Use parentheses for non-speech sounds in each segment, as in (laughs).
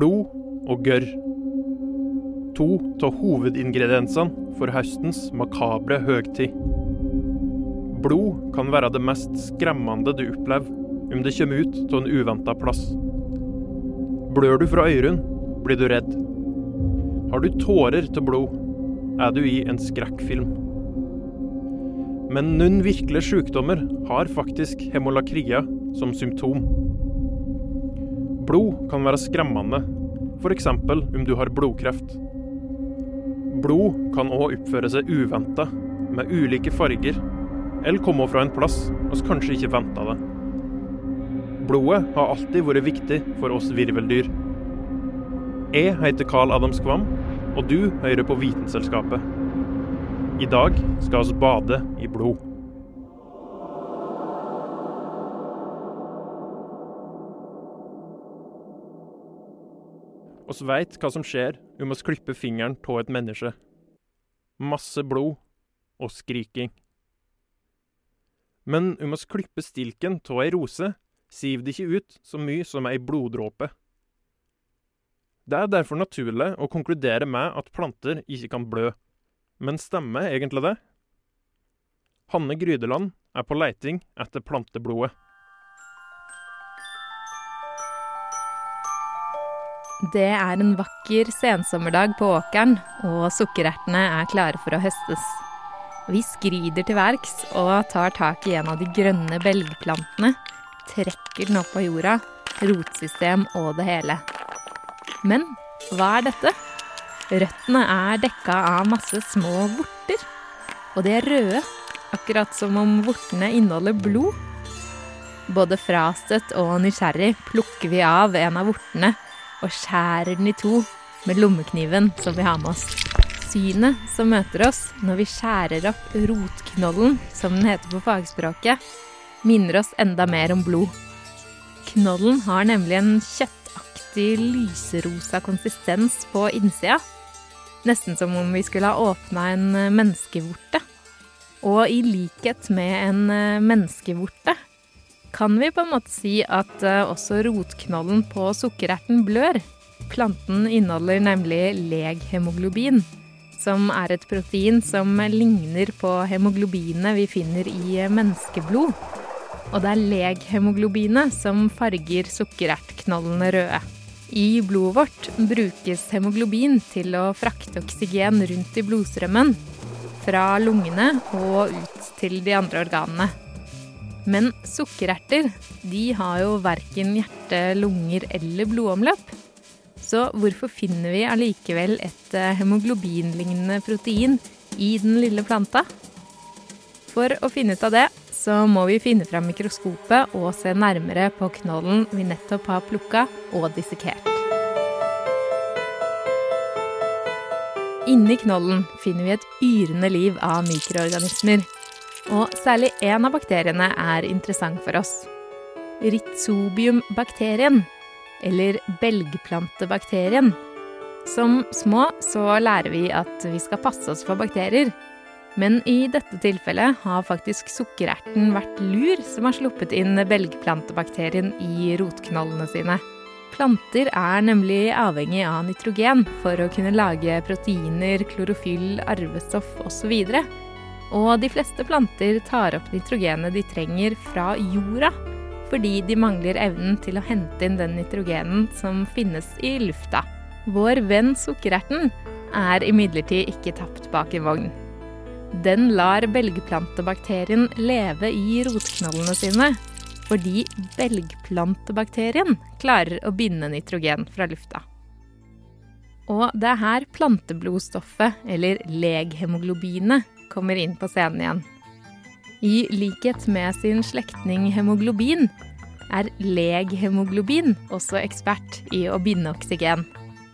Blod og gørr. To av hovedingrediensene for høstens makabre høgtid. Blod kan være det mest skremmende du opplever om det kommer ut av en uventa plass. Blør du fra ørene, blir du redd. Har du tårer til blod, er du i en skrekkfilm. Men noen virkelige sykdommer har faktisk hemolakria som symptom. Blod kan være skremmende, f.eks. om du har blodkreft. Blod kan òg oppføre seg uventa, med ulike farger, eller komme fra en plass vi kanskje ikke venta det. Blodet har alltid vært viktig for oss virveldyr. Jeg heter Carl Adams Kvam, og du hører på Vitenselskapet. I dag skal vi bade i blod. Oss veit hva som skjer om vi klipper fingeren av et menneske. Masse blod og skriking. Men om vi klipper stilken av ei rose, siver det ikke ut så mye som ei bloddråpe. Det er derfor naturlig å konkludere med at planter ikke kan blø. Men stemmer egentlig det? Hanne Grydeland er på leiting etter planteblodet. Det er en vakker sensommerdag på åkeren, og sukkerertene er klare for å høstes. Vi skrider til verks og tar tak i en av de grønne belgplantene, trekker den opp av jorda, rotsystem og det hele. Men hva er dette? Røttene er dekka av masse små vorter, og de er røde, akkurat som om vortene inneholder blod. Både frastøtt og nysgjerrig plukker vi av en av vortene og skjærer den i to med lommekniven som vi har med oss. Synet som møter oss når vi skjærer opp rotknollen, som den heter på fagspråket, minner oss enda mer om blod. Knollen har nemlig en kjøttaktig lyserosa konsistens på innsida. Nesten som om vi skulle ha åpna en menneskevorte. Og i likhet med en menneskevorte kan vi på en måte si at også rotknollen på sukkererten blør. Planten inneholder nemlig leghemoglobin, som er et protein som ligner på hemoglobinet vi finner i menneskeblod. Og det er leghemoglobinet som farger sukkerertknollene røde. I blodet vårt brukes hemoglobin til å frakte oksygen rundt i blodstrømmen. Fra lungene og ut til de andre organene. Men sukkererter de har jo verken hjerte, lunger eller blodomløp. Så hvorfor finner vi allikevel et hemoglobinlignende protein i den lille planta? For å finne ut av det, så må vi finne fram mikroskopet og se nærmere på knollen vi nettopp har plukka og dissekert. Inni knollen finner vi et yrende liv av mikroorganismer. Og særlig én av bakteriene er interessant for oss. Rhizobium-bakterien, eller belgplantebakterien. Som små så lærer vi at vi skal passe oss for bakterier. Men i dette tilfellet har faktisk sukkererten vært lur som har sluppet inn belgplantebakterien i rotknollene sine. Planter er nemlig avhengig av nitrogen for å kunne lage proteiner, klorofyll, arvestoff osv. Og de fleste planter tar opp nitrogenet de trenger fra jorda, fordi de mangler evnen til å hente inn den nitrogenen som finnes i lufta. Vår venn sukkererten er imidlertid ikke tapt bak en vogn. Den lar belgplantebakterien leve i rotknollene sine, fordi belgplantebakterien klarer å binde nitrogen fra lufta. Og det er her planteblodstoffet, eller leghemoglobinet, kommer inn på scenen igjen. I likhet med sin slektning hemoglobin er leghemoglobin også ekspert i å binde oksygen.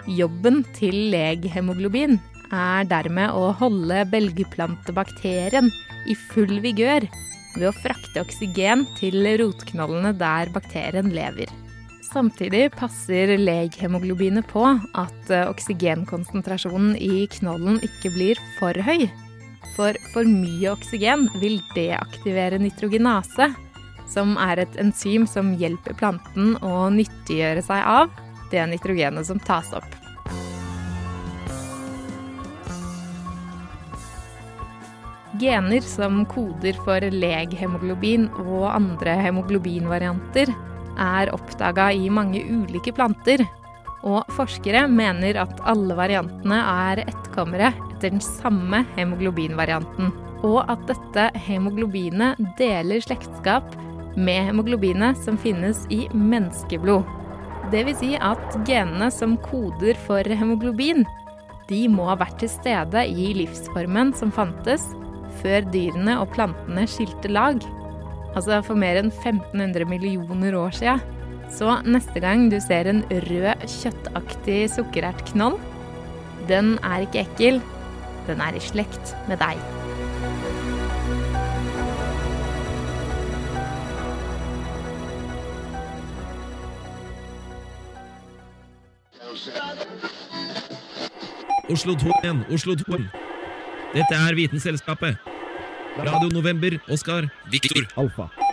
Jobben til leghemoglobin er dermed å holde belgeplantebakterien i full vigør ved å frakte oksygen til rotknollene der bakterien lever. Samtidig passer leghemoglobinet på at eh, oksygenkonsentrasjonen i knollen ikke blir for høy. For for mye oksygen vil deaktivere nitrogenase, som er et enzym som hjelper planten å nyttiggjøre seg av det nitrogenet som tas opp. Gener som koder for leghemoglobin og andre hemoglobinvarianter, er oppdaga i mange ulike planter. Og forskere mener at alle variantene er etterkommere etter den samme hemoglobinvarianten. Og at dette hemoglobinet deler slektskap med hemoglobinet som finnes i menneskeblod. Vil si at genene som koder for hemoglobin, de må ha vært til stede i livsformen som fantes før dyrene og plantene skilte lag. Altså for mer enn 1500 millioner år sia. Så neste gang du ser en rød, kjøttaktig sukkerertknoll, den er ikke ekkel. Den er i slekt med deg. Oslo 2-1, Oslo 2. Dette er Vitenselskapet. Radio November, Oskar, Viktor. Alfa.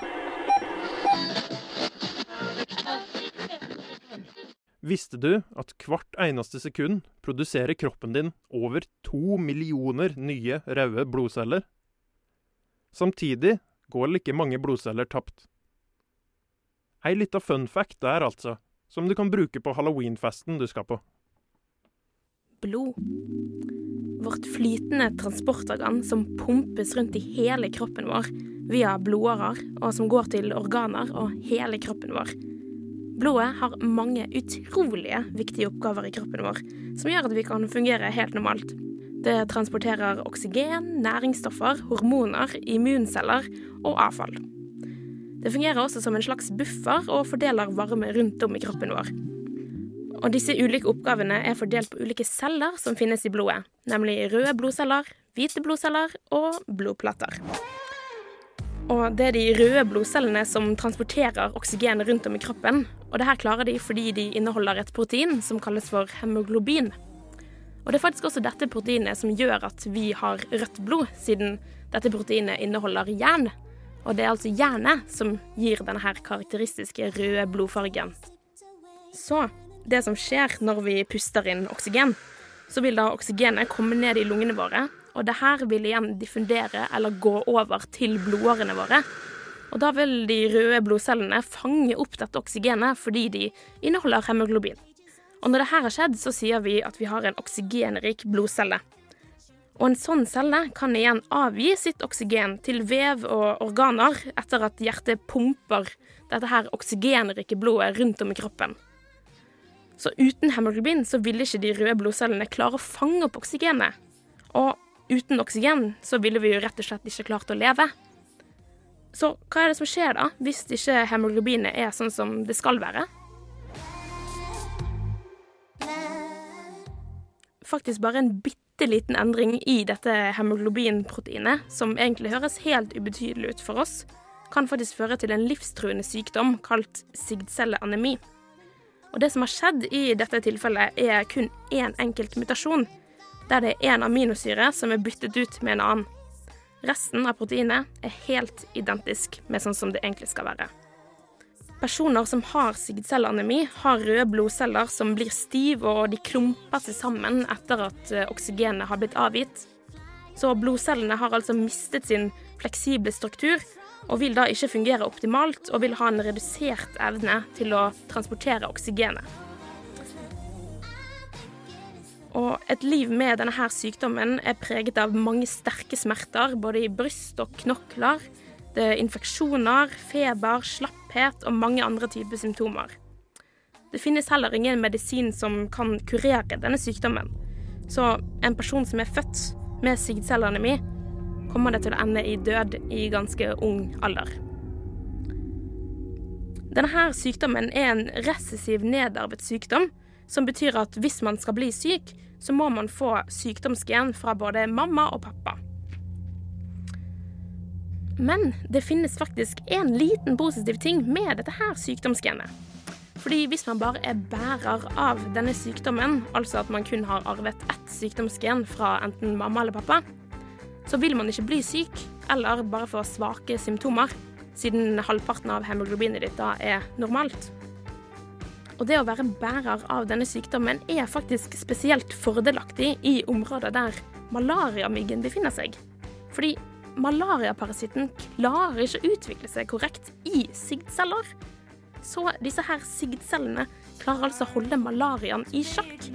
Visste du at hvert eneste sekund produserer kroppen din over to millioner nye røde blodceller? Samtidig går like mange blodceller tapt. Ei lita fun fact der, altså, som du kan bruke på halloweenfesten du skal på. Blod. Vårt flytende transportorgan som pumpes rundt i hele kroppen vår via blodårer, og som går til organer og hele kroppen vår. Blodet har mange utrolige viktige oppgaver i kroppen vår, som gjør at vi kan fungere helt normalt. Det transporterer oksygen, næringsstoffer, hormoner, immunceller og avfall. Det fungerer også som en slags buffer og fordeler varme rundt om i kroppen vår. Og disse ulike oppgavene er fordelt på ulike celler som finnes i blodet, nemlig røde blodceller, hvite blodceller og blodplater. Og det er de røde blodcellene som transporterer oksygen rundt om i kroppen, og det her klarer de fordi de inneholder et protein som kalles for hemoglobin. Og det er faktisk også dette proteinet som gjør at vi har rødt blod, siden dette proteinet inneholder jern. Og det er altså jernet som gir denne her karakteristiske røde blodfargen. Så det som skjer når vi puster inn oksygen, så vil da oksygenet komme ned i lungene våre, og det her vil igjen diffundere eller gå over til blodårene våre. Og da vil de røde blodcellene fange opp dette oksygenet fordi de inneholder hemoglobin. Og når det her har skjedd, så sier vi at vi har en oksygenrik blodcelle. Og en sånn celle kan igjen avgi sitt oksygen til vev og organer etter at hjertet pumper dette her oksygenrike blodet rundt om i kroppen. Så uten hemoglobin så ville ikke de røde blodcellene klare å fange opp oksygenet. Og uten oksygen så ville vi jo rett og slett ikke klart å leve. Så hva er det som skjer da, hvis ikke hemoglobinet er sånn som det skal være? Faktisk bare en bitte liten endring i dette hemoglobinproteinet, som egentlig høres helt ubetydelig ut for oss, kan faktisk føre til en livstruende sykdom kalt sigdcelleanemi. Og det som har skjedd i dette tilfellet, er kun én enkelt mutasjon, der det er én aminosyre som er byttet ut med en annen. Resten av proteinet er helt identisk med sånn som det egentlig skal være. Personer som har sigdcelleanemi, har røde blodceller som blir stive, og de klumper seg sammen etter at eh, oksygenet har blitt avgitt. Så blodcellene har altså mistet sin fleksible struktur og vil da ikke fungere optimalt og vil ha en redusert evne til å transportere oksygenet. Og et liv med denne her sykdommen er preget av mange sterke smerter, både i bryst og knokler. Det er infeksjoner, feber, slapphet og mange andre typer symptomer. Det finnes heller ingen medisin som kan kurere denne sykdommen. Så en person som er født med sigdcelleanemi, kommer det til å ende i død i ganske ung alder. Denne sykdommen er en recessiv nedarvet sykdom, som betyr at hvis man skal bli syk, så må man få sykdomsgen fra både mamma og pappa. Men det finnes faktisk en liten positiv ting med dette her sykdomsgenet. Fordi hvis man bare er bærer av denne sykdommen, altså at man kun har arvet ett sykdomsgen fra enten mamma eller pappa, så vil man ikke bli syk, eller bare få svake symptomer, siden halvparten av hemoglobinet ditt da er normalt. Og det å være bærer av denne sykdommen er faktisk spesielt fordelaktig i områder der malariamyggen befinner seg. Fordi malariaparasitten klarer ikke å utvikle seg korrekt i sigdceller. Så disse her sigdcellene klarer altså å holde malariaen i sjakk.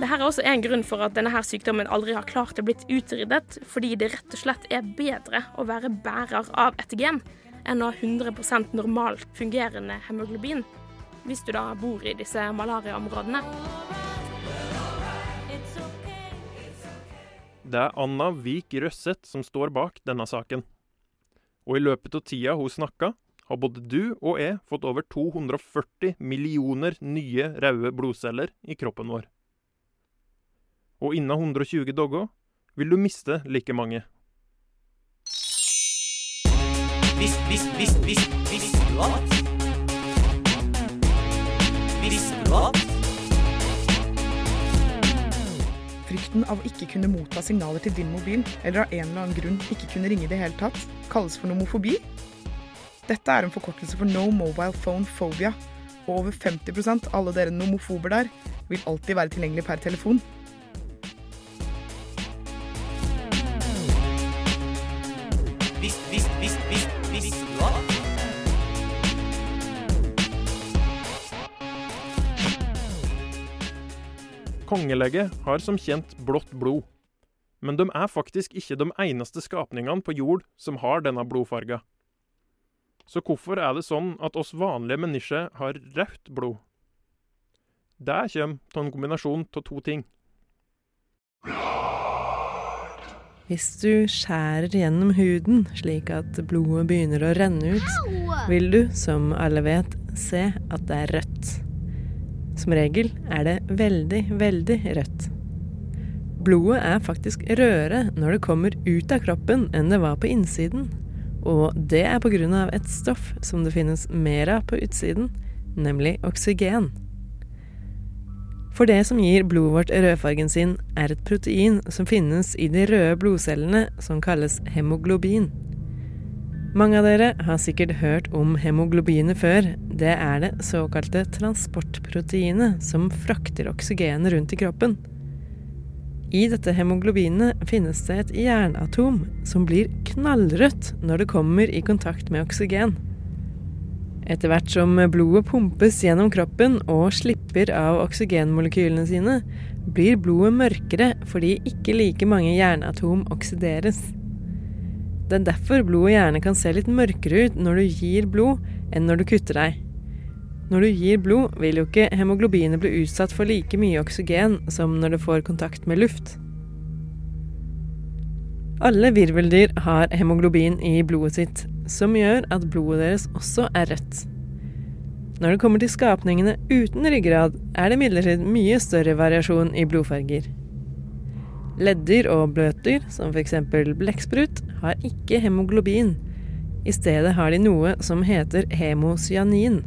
Dette er også en grunn for at denne her sykdommen aldri har klart å blitt utryddet, fordi det rett og slett er bedre å være bærer av et gen enn å ha 100% normalt fungerende hemoglobin, hvis du da bor i disse malariaområdene. Det er Anna Vik Røsseth som står bak denne saken. Og i løpet av tida hun snakka, har både du og jeg fått over 240 millioner nye røde blodceller i kroppen vår. Og innen 120 dager vil du miste like mange. Visste vis, vis, vis, vis, du at? Visste du at? Frykten av å ikke kunne motta signaler til din mobil, eller av en eller annen grunn ikke kunne ringe i det hele tatt, kalles for nomofobi. Dette er en forkortelse for No Mobile Phone Phobia, og over 50 av alle dere nomofober der vil alltid være tilgjengelig per telefon. Kongelegget har som kjent blått blod. Men de er faktisk ikke de eneste skapningene på jord som har denne blodfarga. Så hvorfor er det sånn at oss vanlige mennesker har rødt blod? Det kommer av en kombinasjon av to ting. Hvis du skjærer gjennom huden slik at blodet begynner å renne ut, vil du, som alle vet, se at det er rødt. Som regel er det veldig, veldig rødt. Blodet er faktisk rødere når det kommer ut av kroppen enn det var på innsiden. Og det er av et stoff som det finnes mer av på utsiden, nemlig oksygen. For det som gir blodet vårt rødfargen sin, er et protein som finnes i de røde blodcellene som kalles hemoglobin. Mange av dere har sikkert hørt om hemoglobinet før. Det er det såkalte transportproteinet som frakter oksygenet rundt i kroppen. I dette hemoglobinet finnes det et jernatom som blir knallrødt når det kommer i kontakt med oksygen. Etter hvert som blodet pumpes gjennom kroppen og slipper av oksygenmolekylene sine, blir blodet mørkere fordi ikke like mange jernatom oksideres. Det er derfor blodet gjerne kan se litt mørkere ut når du gir blod, enn når du kutter deg. Når du gir blod, vil jo ikke hemoglobinet bli utsatt for like mye oksygen som når det får kontakt med luft. Alle virveldyr har hemoglobin i blodet sitt, som gjør at blodet deres også er rødt. Når det kommer til skapningene uten ryggrad, er det imidlertid mye større variasjon i blodfarger. Leddyr og bløtdyr, som f.eks. blekksprut, har ikke hemoglobin. I stedet har de noe som heter hemocyanin.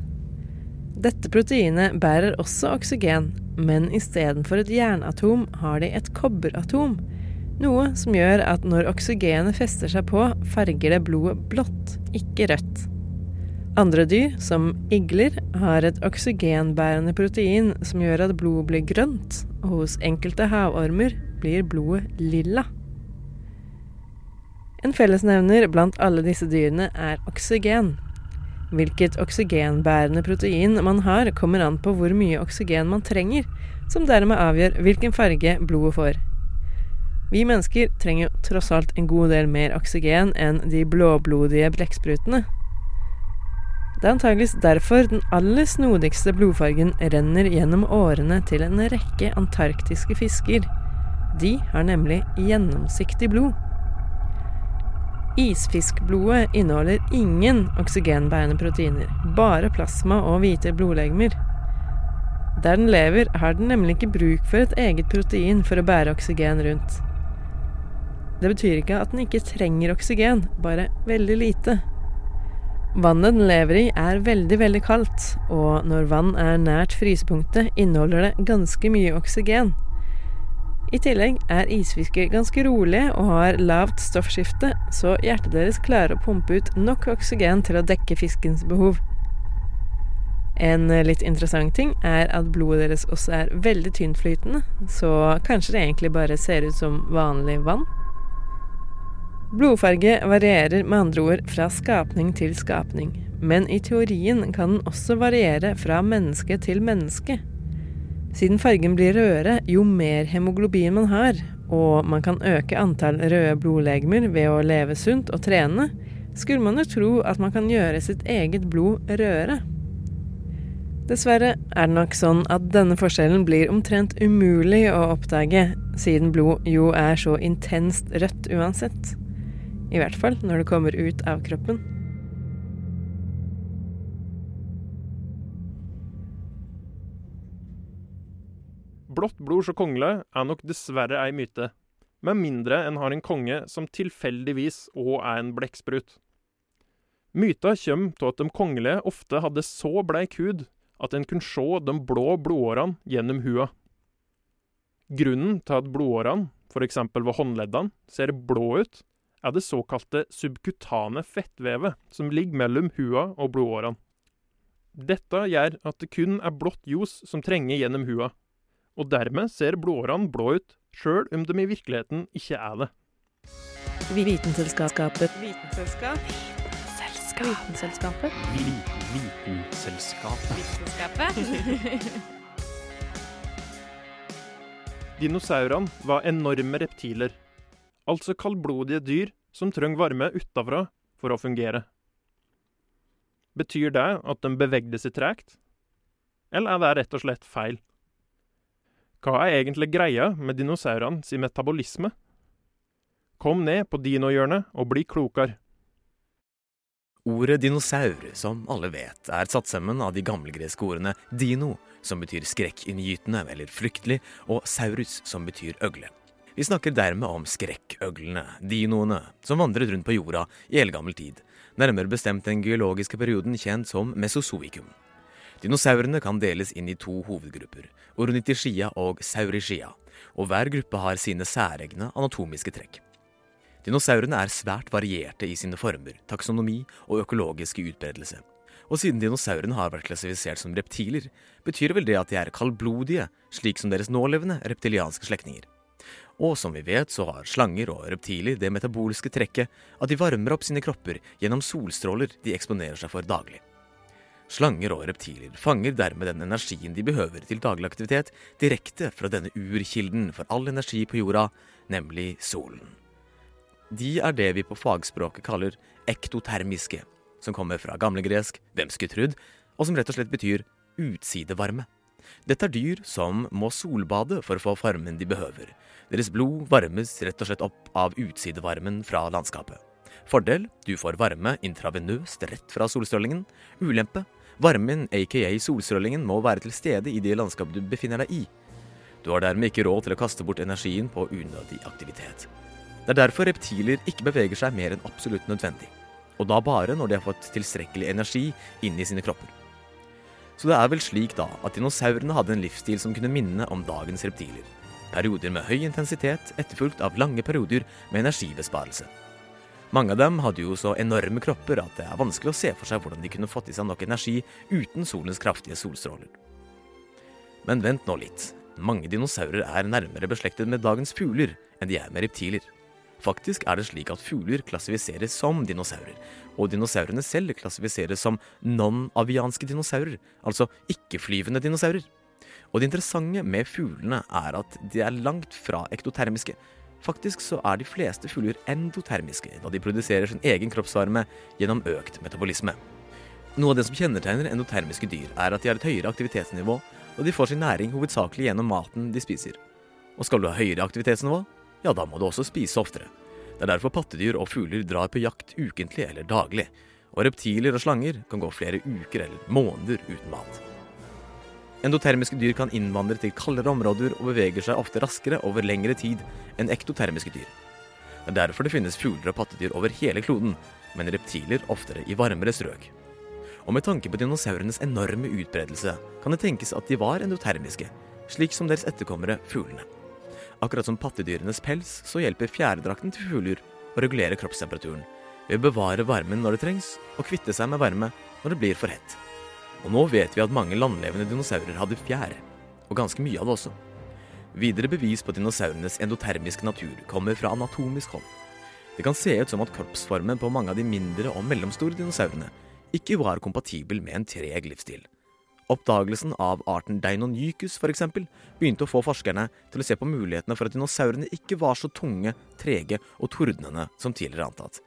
Dette proteinet bærer også oksygen, men istedenfor et jernatom har de et kobberatom, noe som gjør at når oksygenet fester seg på, farger det blodet blått, ikke rødt. Andre dyr, som igler, har et oksygenbærende protein som gjør at blodet blir grønt, og hos enkelte havormer blir blodet lilla. En fellesnevner blant alle disse dyrene er oksygen. Hvilket oksygenbærende protein man har, kommer an på hvor mye oksygen man trenger, som dermed avgjør hvilken farge blodet får. Vi mennesker trenger tross alt en god del mer oksygen enn de blåblodige blekksprutene. Det er antageligvis derfor den aller snodigste blodfargen renner gjennom årene til en rekke antarktiske fisker. De har nemlig gjennomsiktig blod. Isfiskblodet inneholder ingen oksygenbærende proteiner, bare plasma og hvite blodlegemer. Der den lever, har den nemlig ikke bruk for et eget protein for å bære oksygen rundt. Det betyr ikke at den ikke trenger oksygen, bare veldig lite. Vannet den lever i er veldig, veldig kaldt, og når vann er nært frysepunktet, inneholder det ganske mye oksygen. I tillegg er isfisker ganske rolige og har lavt stoffskifte, så hjertet deres klarer å pumpe ut nok oksygen til å dekke fiskens behov. En litt interessant ting er at blodet deres også er veldig tyntflytende, så kanskje det egentlig bare ser ut som vanlig vann? Blodfarge varierer med andre ord fra skapning til skapning, men i teorien kan den også variere fra menneske til menneske. Siden fargen blir rødere jo mer hemoglobin man har, og man kan øke antall røde blodlegemer ved å leve sunt og trene, skulle man jo tro at man kan gjøre sitt eget blod rødere. Dessverre er det nok sånn at denne forskjellen blir omtrent umulig å oppdage, siden blod jo er så intenst rødt uansett. I hvert fall når det kommer ut av kroppen. Blått blod så kongle er nok dessverre ei myte, med mindre en har en konge som tilfeldigvis òg er en blekksprut. Myta kommer av at de kongelige ofte hadde så bleik hud at en kunne se de blå blodårene gjennom hua. Grunnen til at blodårene, f.eks. ved håndleddene, ser blå ut, er det såkalte subkutane fettvevet som ligger mellom hua og blodårene. Dette gjør at det kun er blått ljos som trenger gjennom hua, og dermed ser blodårene blå ut, sjøl om de i virkeligheten ikke er det. Vitenselskapet. Vitenselskap. Vitenselskapet. Vitenselskapet. Vitenselskapet. (laughs) Dinosaurene var enorme reptiler, altså kaldblodige dyr som trenger varme utafra for å fungere. Betyr det at de bevegde seg tregt, eller er det rett og slett feil? Hva er egentlig greia med dinosaurene sin metabolisme? Kom ned på dinohjørnet og bli klokere. Ordet dinosaur, som alle vet, er satt sammen av de gammelgreske ordene dino, som betyr skrekkinngytende eller fryktelig, og saurus, som betyr øgle. Vi snakker dermed om skrekkøglene, dinoene, som vandret rundt på jorda i eldgammel tid, nærmere bestemt den geologiske perioden kjent som mesozoikum. Dinosaurene kan deles inn i to hovedgrupper, ornithischia og saurischia, og hver gruppe har sine særegne anatomiske trekk. Dinosaurene er svært varierte i sine former, taksonomi og økologiske utbredelse. Og siden dinosaurene har vært klassifisert som reptiler, betyr vel det at de er kaldblodige, slik som deres nålevende reptilianske slektninger. Og som vi vet, så har slanger og reptiler det metabolske trekket at de varmer opp sine kropper gjennom solstråler de eksponerer seg for daglig. Slanger og reptiler fanger dermed den energien de behøver til daglig aktivitet, direkte fra denne urkilden for all energi på jorda, nemlig solen. De er det vi på fagspråket kaller ektotermiske, som kommer fra gamlegresk 'hvem skulle trudd', og som rett og slett betyr utsidevarme. Dette er dyr som må solbade for å få varmen de behøver, deres blod varmes rett og slett opp av utsidevarmen fra landskapet. Fordel du får varme intravenøst rett fra solstrålingen. Ulempe varmen, aka solstrålingen, må være til stede i det landskapet du befinner deg i. Du har dermed ikke råd til å kaste bort energien på unødig aktivitet. Det er derfor reptiler ikke beveger seg mer enn absolutt nødvendig. Og da bare når de har fått tilstrekkelig energi inn i sine kropper. Så det er vel slik da at dinosaurene hadde en livsstil som kunne minne om dagens reptiler perioder med høy intensitet etterfulgt av lange perioder med energibesparelse. Mange av dem hadde jo så enorme kropper at det er vanskelig å se for seg hvordan de kunne fått i seg nok energi uten solens kraftige solstråler. Men vent nå litt. Mange dinosaurer er nærmere beslektet med dagens fugler enn de er med reptiler. Faktisk er det slik at fugler klassifiseres som dinosaurer, og dinosaurene selv klassifiseres som non-avianske dinosaurer, altså ikke-flyvende dinosaurer. Og det interessante med fuglene er at de er langt fra ektotermiske. Faktisk så er de fleste fugler endotermiske, da de produserer sin egen kroppsvarme gjennom økt metabolisme. Noe av det som kjennetegner endotermiske dyr, er at de har et høyere aktivitetsnivå, og de får sin næring hovedsakelig gjennom maten de spiser. Og skal du ha høyere aktivitetsnivå, ja, da må du også spise oftere. Det er derfor pattedyr og fugler drar på jakt ukentlig eller daglig. Og reptiler og slanger kan gå flere uker eller måneder uten mat. Endotermiske dyr kan innvandre til kaldere områder og beveger seg ofte raskere over lengre tid enn ektotermiske dyr. Det er derfor det finnes fugler og pattedyr over hele kloden, men reptiler oftere i varmere strøk. Og med tanke på dinosaurenes enorme utbredelse kan det tenkes at de var endotermiske, slik som deres etterkommere fuglene. Akkurat som pattedyrenes pels, så hjelper fjærdrakten til fugler å regulere kroppstemperaturen ved å bevare varmen når det trengs, og kvitte seg med varme når det blir for hett. Og nå vet vi at mange landlevende dinosaurer hadde fjær, og ganske mye av det også. Videre bevis på dinosaurenes endotermiske natur kommer fra anatomisk hold. Det kan se ut som at kroppsformen på mange av de mindre og mellomstore dinosaurene ikke var kompatibel med en treg livsstil. Oppdagelsen av arten Deinonychus f.eks. begynte å få forskerne til å se på mulighetene for at dinosaurene ikke var så tunge, trege og tordnende som tidligere antatt.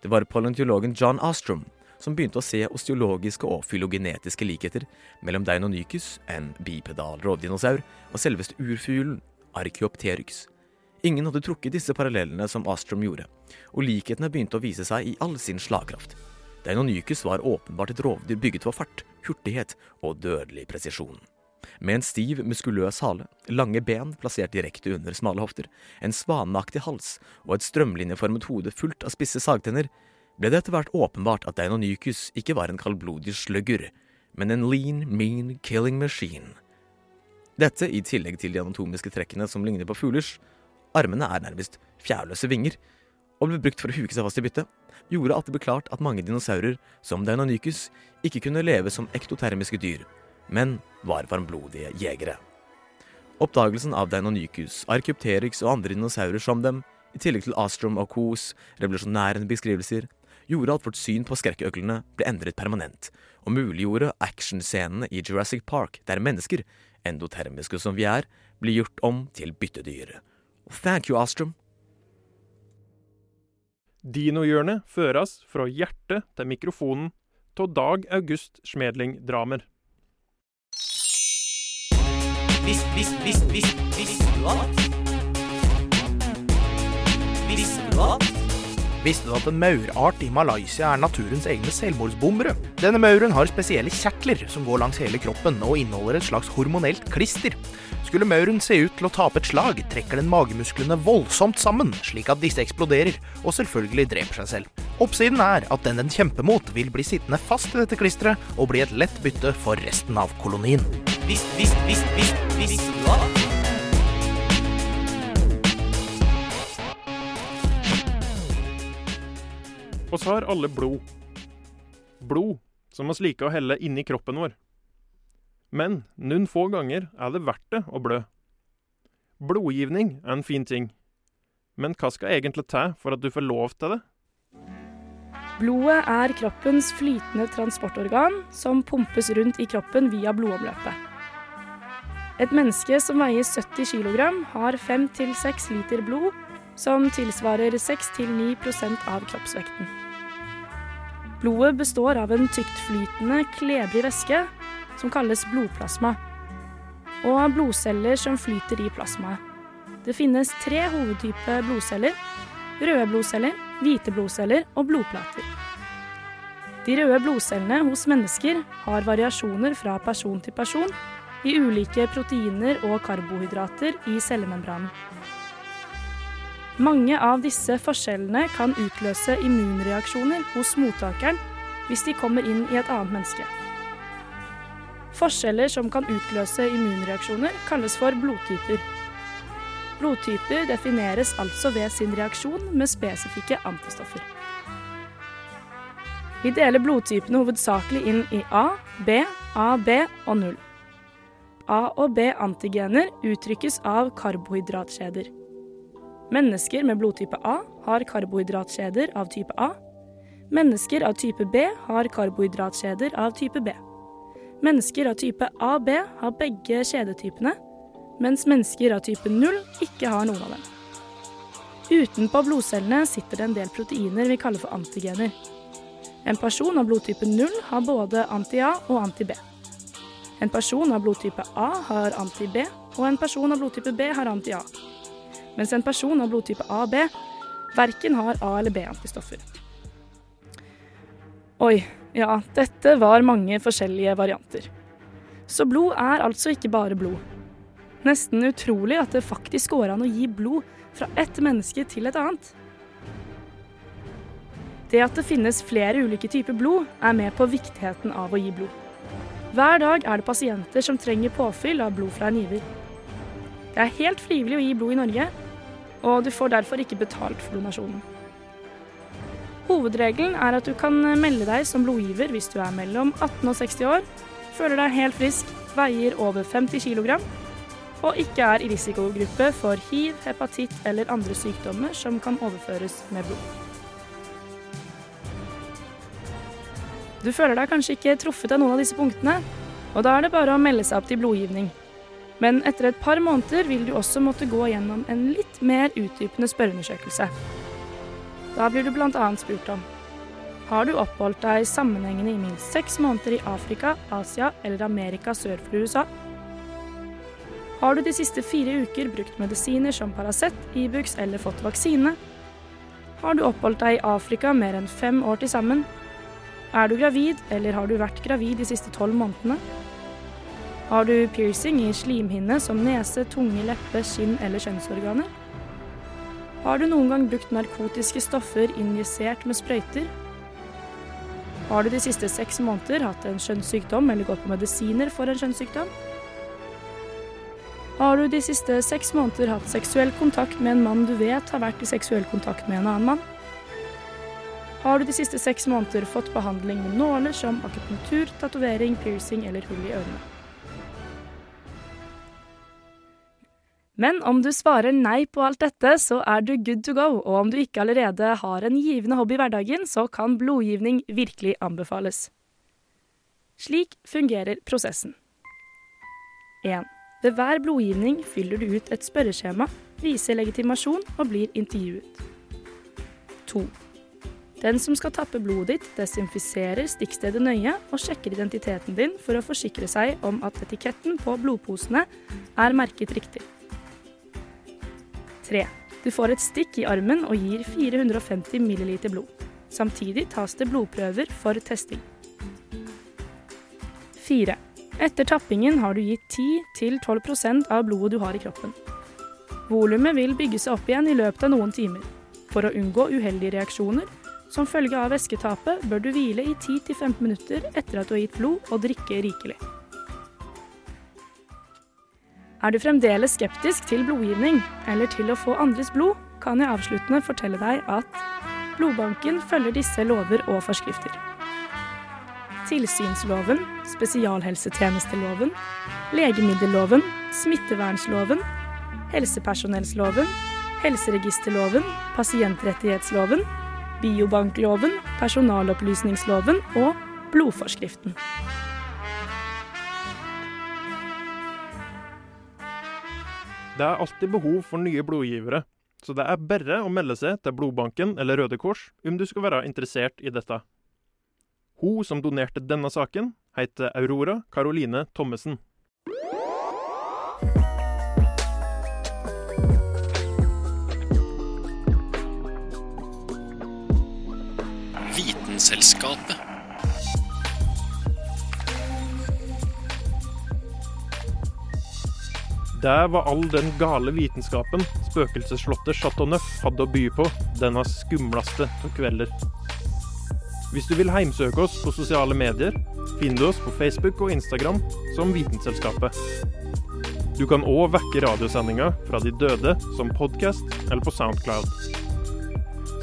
Det var paleontologen John Ostrom som begynte å se osteologiske og fylogenetiske likheter mellom Deinonychus, en bipedal rovdinosaur, og selveste urfuglen Archeopteryx. Ingen hadde trukket disse parallellene som Astrom gjorde, og likhetene begynte å vise seg i all sin slagkraft. Deinonychus var åpenbart et rovdyr bygget for fart, hurtighet og dødelig presisjon. Med en stiv, muskuløs hale, lange ben plassert direkte under smale hofter, en svaneaktig hals og et strømlinjeformet hode fullt av spisse sagtenner, ble det etter hvert åpenbart at Deinonychus ikke var en kaldblodig slugger, men en lean, mean killing machine. Dette, i tillegg til de anatomiske trekkene som ligner på fuglers, armene er nærmest fjærløse vinger, og ble brukt for å huke seg fast i byttet, gjorde at det ble klart at mange dinosaurer, som Deinonychus, ikke kunne leve som ektotermiske dyr, men var varmblodige jegere. Oppdagelsen av Deinonychus, Archaeopteryx og andre dinosaurer som dem, i tillegg til Astrom og Coos revolusjonære beskrivelser, gjorde at vårt syn på skrekkøglene ble endret permanent, og muliggjorde actionscenene i Jurassic Park, der mennesker, endotermiske som vi er, blir gjort om til byttedyr. Thank you, Astrum. Dinohjørnet føres fra hjertet til mikrofonen av Dag August Smedling Dramer. Visst, visst, visst, visst, visste du at? Visste du at? Visste du at en maurart i Malaysia er naturens egne selvmordsbombere? Denne mauren har spesielle kjertler som går langs hele kroppen og inneholder et slags hormonelt klister. Skulle mauren se ut til å tape et slag, trekker den magemusklene voldsomt sammen, slik at disse eksploderer, og selvfølgelig dreper seg selv. Oppsiden er at den den kjemper mot, vil bli sittende fast i dette klisteret og bli et lett bytte for resten av kolonien. Visst, visst, visst, visst, visst, du at? så har alle blod. Blod som vi liker å helle inni kroppen vår. Men noen få ganger er det verdt det å blø. Blodgivning er en fin ting, men hva skal egentlig til for at du får lov til det? Blodet er kroppens flytende transportorgan som pumpes rundt i kroppen via blodomløpet. Et menneske som veier 70 kg, har 5-6 liter blod, som tilsvarer 6-9% av kroppsvekten. Blodet består av en tyktflytende, klebrig væske som kalles blodplasma, og av blodceller som flyter i plasmaet. Det finnes tre hovedtyper blodceller. Røde blodceller, hvite blodceller og blodplater. De røde blodcellene hos mennesker har variasjoner fra person til person i ulike proteiner og karbohydrater i cellemembranen. Mange av disse forskjellene kan utløse immunreaksjoner hos mottakeren hvis de kommer inn i et annet menneske. Forskjeller som kan utløse immunreaksjoner, kalles for blodtyper. Blodtyper defineres altså ved sin reaksjon med spesifikke antistoffer. Vi deler blodtypene hovedsakelig inn i A, B, AB og 0. A- og B-antigener uttrykkes av karbohydratkjeder. Mennesker med blodtype A har karbohydratkjeder av type A. Mennesker av type B har karbohydratkjeder av type B. Mennesker av type AB har begge kjedetypene, mens mennesker av type 0 ikke har noen av dem. Utenpå blodcellene sitter det en del proteiner vi kaller for antigener. En person av blodtype 0 har både anti-A og anti-B. En person av blodtype A har anti-B, og en person av blodtype B har anti-A. Mens en person av blodtype AB verken har A- eller B-antistoffer. Oi, ja, dette var mange forskjellige varianter. Så blod er altså ikke bare blod. Nesten utrolig at det faktisk går an å gi blod fra ett menneske til et annet. Det at det finnes flere ulike typer blod, er med på viktigheten av å gi blod. Hver dag er det pasienter som trenger påfyll av blod fra en giver. Det er helt frivillig å gi blod i Norge, og du får derfor ikke betalt for donasjonen. Hovedregelen er at du kan melde deg som blodgiver hvis du er mellom 18 og 60 år, føler deg helt frisk, veier over 50 kg og ikke er i risikogruppe for hiv, hepatitt eller andre sykdommer som kan overføres med blod. Du føler deg kanskje ikke truffet av noen av disse punktene, og da er det bare å melde seg opp til blodgivning. Men etter et par måneder vil du også måtte gå gjennom en litt mer utdypende spørreundersøkelse. Da blir du bl.a. spurt om har du oppholdt deg sammenhengende i minst seks måneder i Afrika, Asia eller Amerika sør for USA? Har du de siste fire uker brukt medisiner som Paracet, Ibux eller fått vaksine? Har du oppholdt deg i Afrika mer enn fem år til sammen? Er du gravid, eller har du vært gravid de siste tolv månedene? Har du piercing i slimhinne som nese, tunge, leppe, skinn eller kjønnsorganer? Har du noen gang brukt narkotiske stoffer injisert med sprøyter? Har du de siste seks måneder hatt en kjønnssykdom eller gått på medisiner for en kjønnssykdom? Har du de siste seks måneder hatt seksuell kontakt med en mann du vet har vært i seksuell kontakt med en annen mann? Har du de siste seks måneder fått behandling med nåler som akupunktur, tatovering, piercing eller hull i ørene? Men om du svarer nei på alt dette, så er du good to go, og om du ikke allerede har en givende hobby i hverdagen, så kan blodgivning virkelig anbefales. Slik fungerer prosessen. 1. Ved hver blodgivning fyller du ut et spørreskjema, viser legitimasjon og blir intervjuet. 2. Den som skal tappe blodet ditt, desinfiserer stikkstedet nøye og sjekker identiteten din for å forsikre seg om at etiketten på blodposene er merket riktig. 3. Du får et stikk i armen og gir 450 ml blod. Samtidig tas det blodprøver for testing. 4. Etter tappingen har du gitt 10-12% av blodet du har i kroppen. Volumet vil bygge seg opp igjen i løpet av noen timer. For å unngå uheldige reaksjoner som følge av væsketapet bør du hvile i 10-15 minutter etter at du har gitt blod og drikke rikelig. Er du fremdeles skeptisk til blodgivning eller til å få andres blod, kan jeg avsluttende fortelle deg at blodbanken følger disse lover og forskrifter. Tilsynsloven, spesialhelsetjenesteloven, legemiddelloven, smittevernloven, helsepersonellsloven, helseregisterloven, pasientrettighetsloven, biobankloven, personalopplysningsloven og blodforskriften. Det er alltid behov for nye blodgivere, så det er bare å melde seg til blodbanken eller Røde Kors om du skal være interessert i dette. Hun som donerte denne saken, heter Aurora Caroline Thommessen. Vitenselskapet. Det var all den gale vitenskapen spøkelsesslottet Chateau Neuf hadde å by på denne skumleste av kvelder. Hvis du vil heimsøke oss på sosiale medier, finner du oss på Facebook og Instagram som Vitenselskapet. Du kan òg vekke radiosendinga fra de døde som podkast eller på Soundcloud.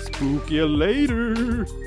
Spooky later!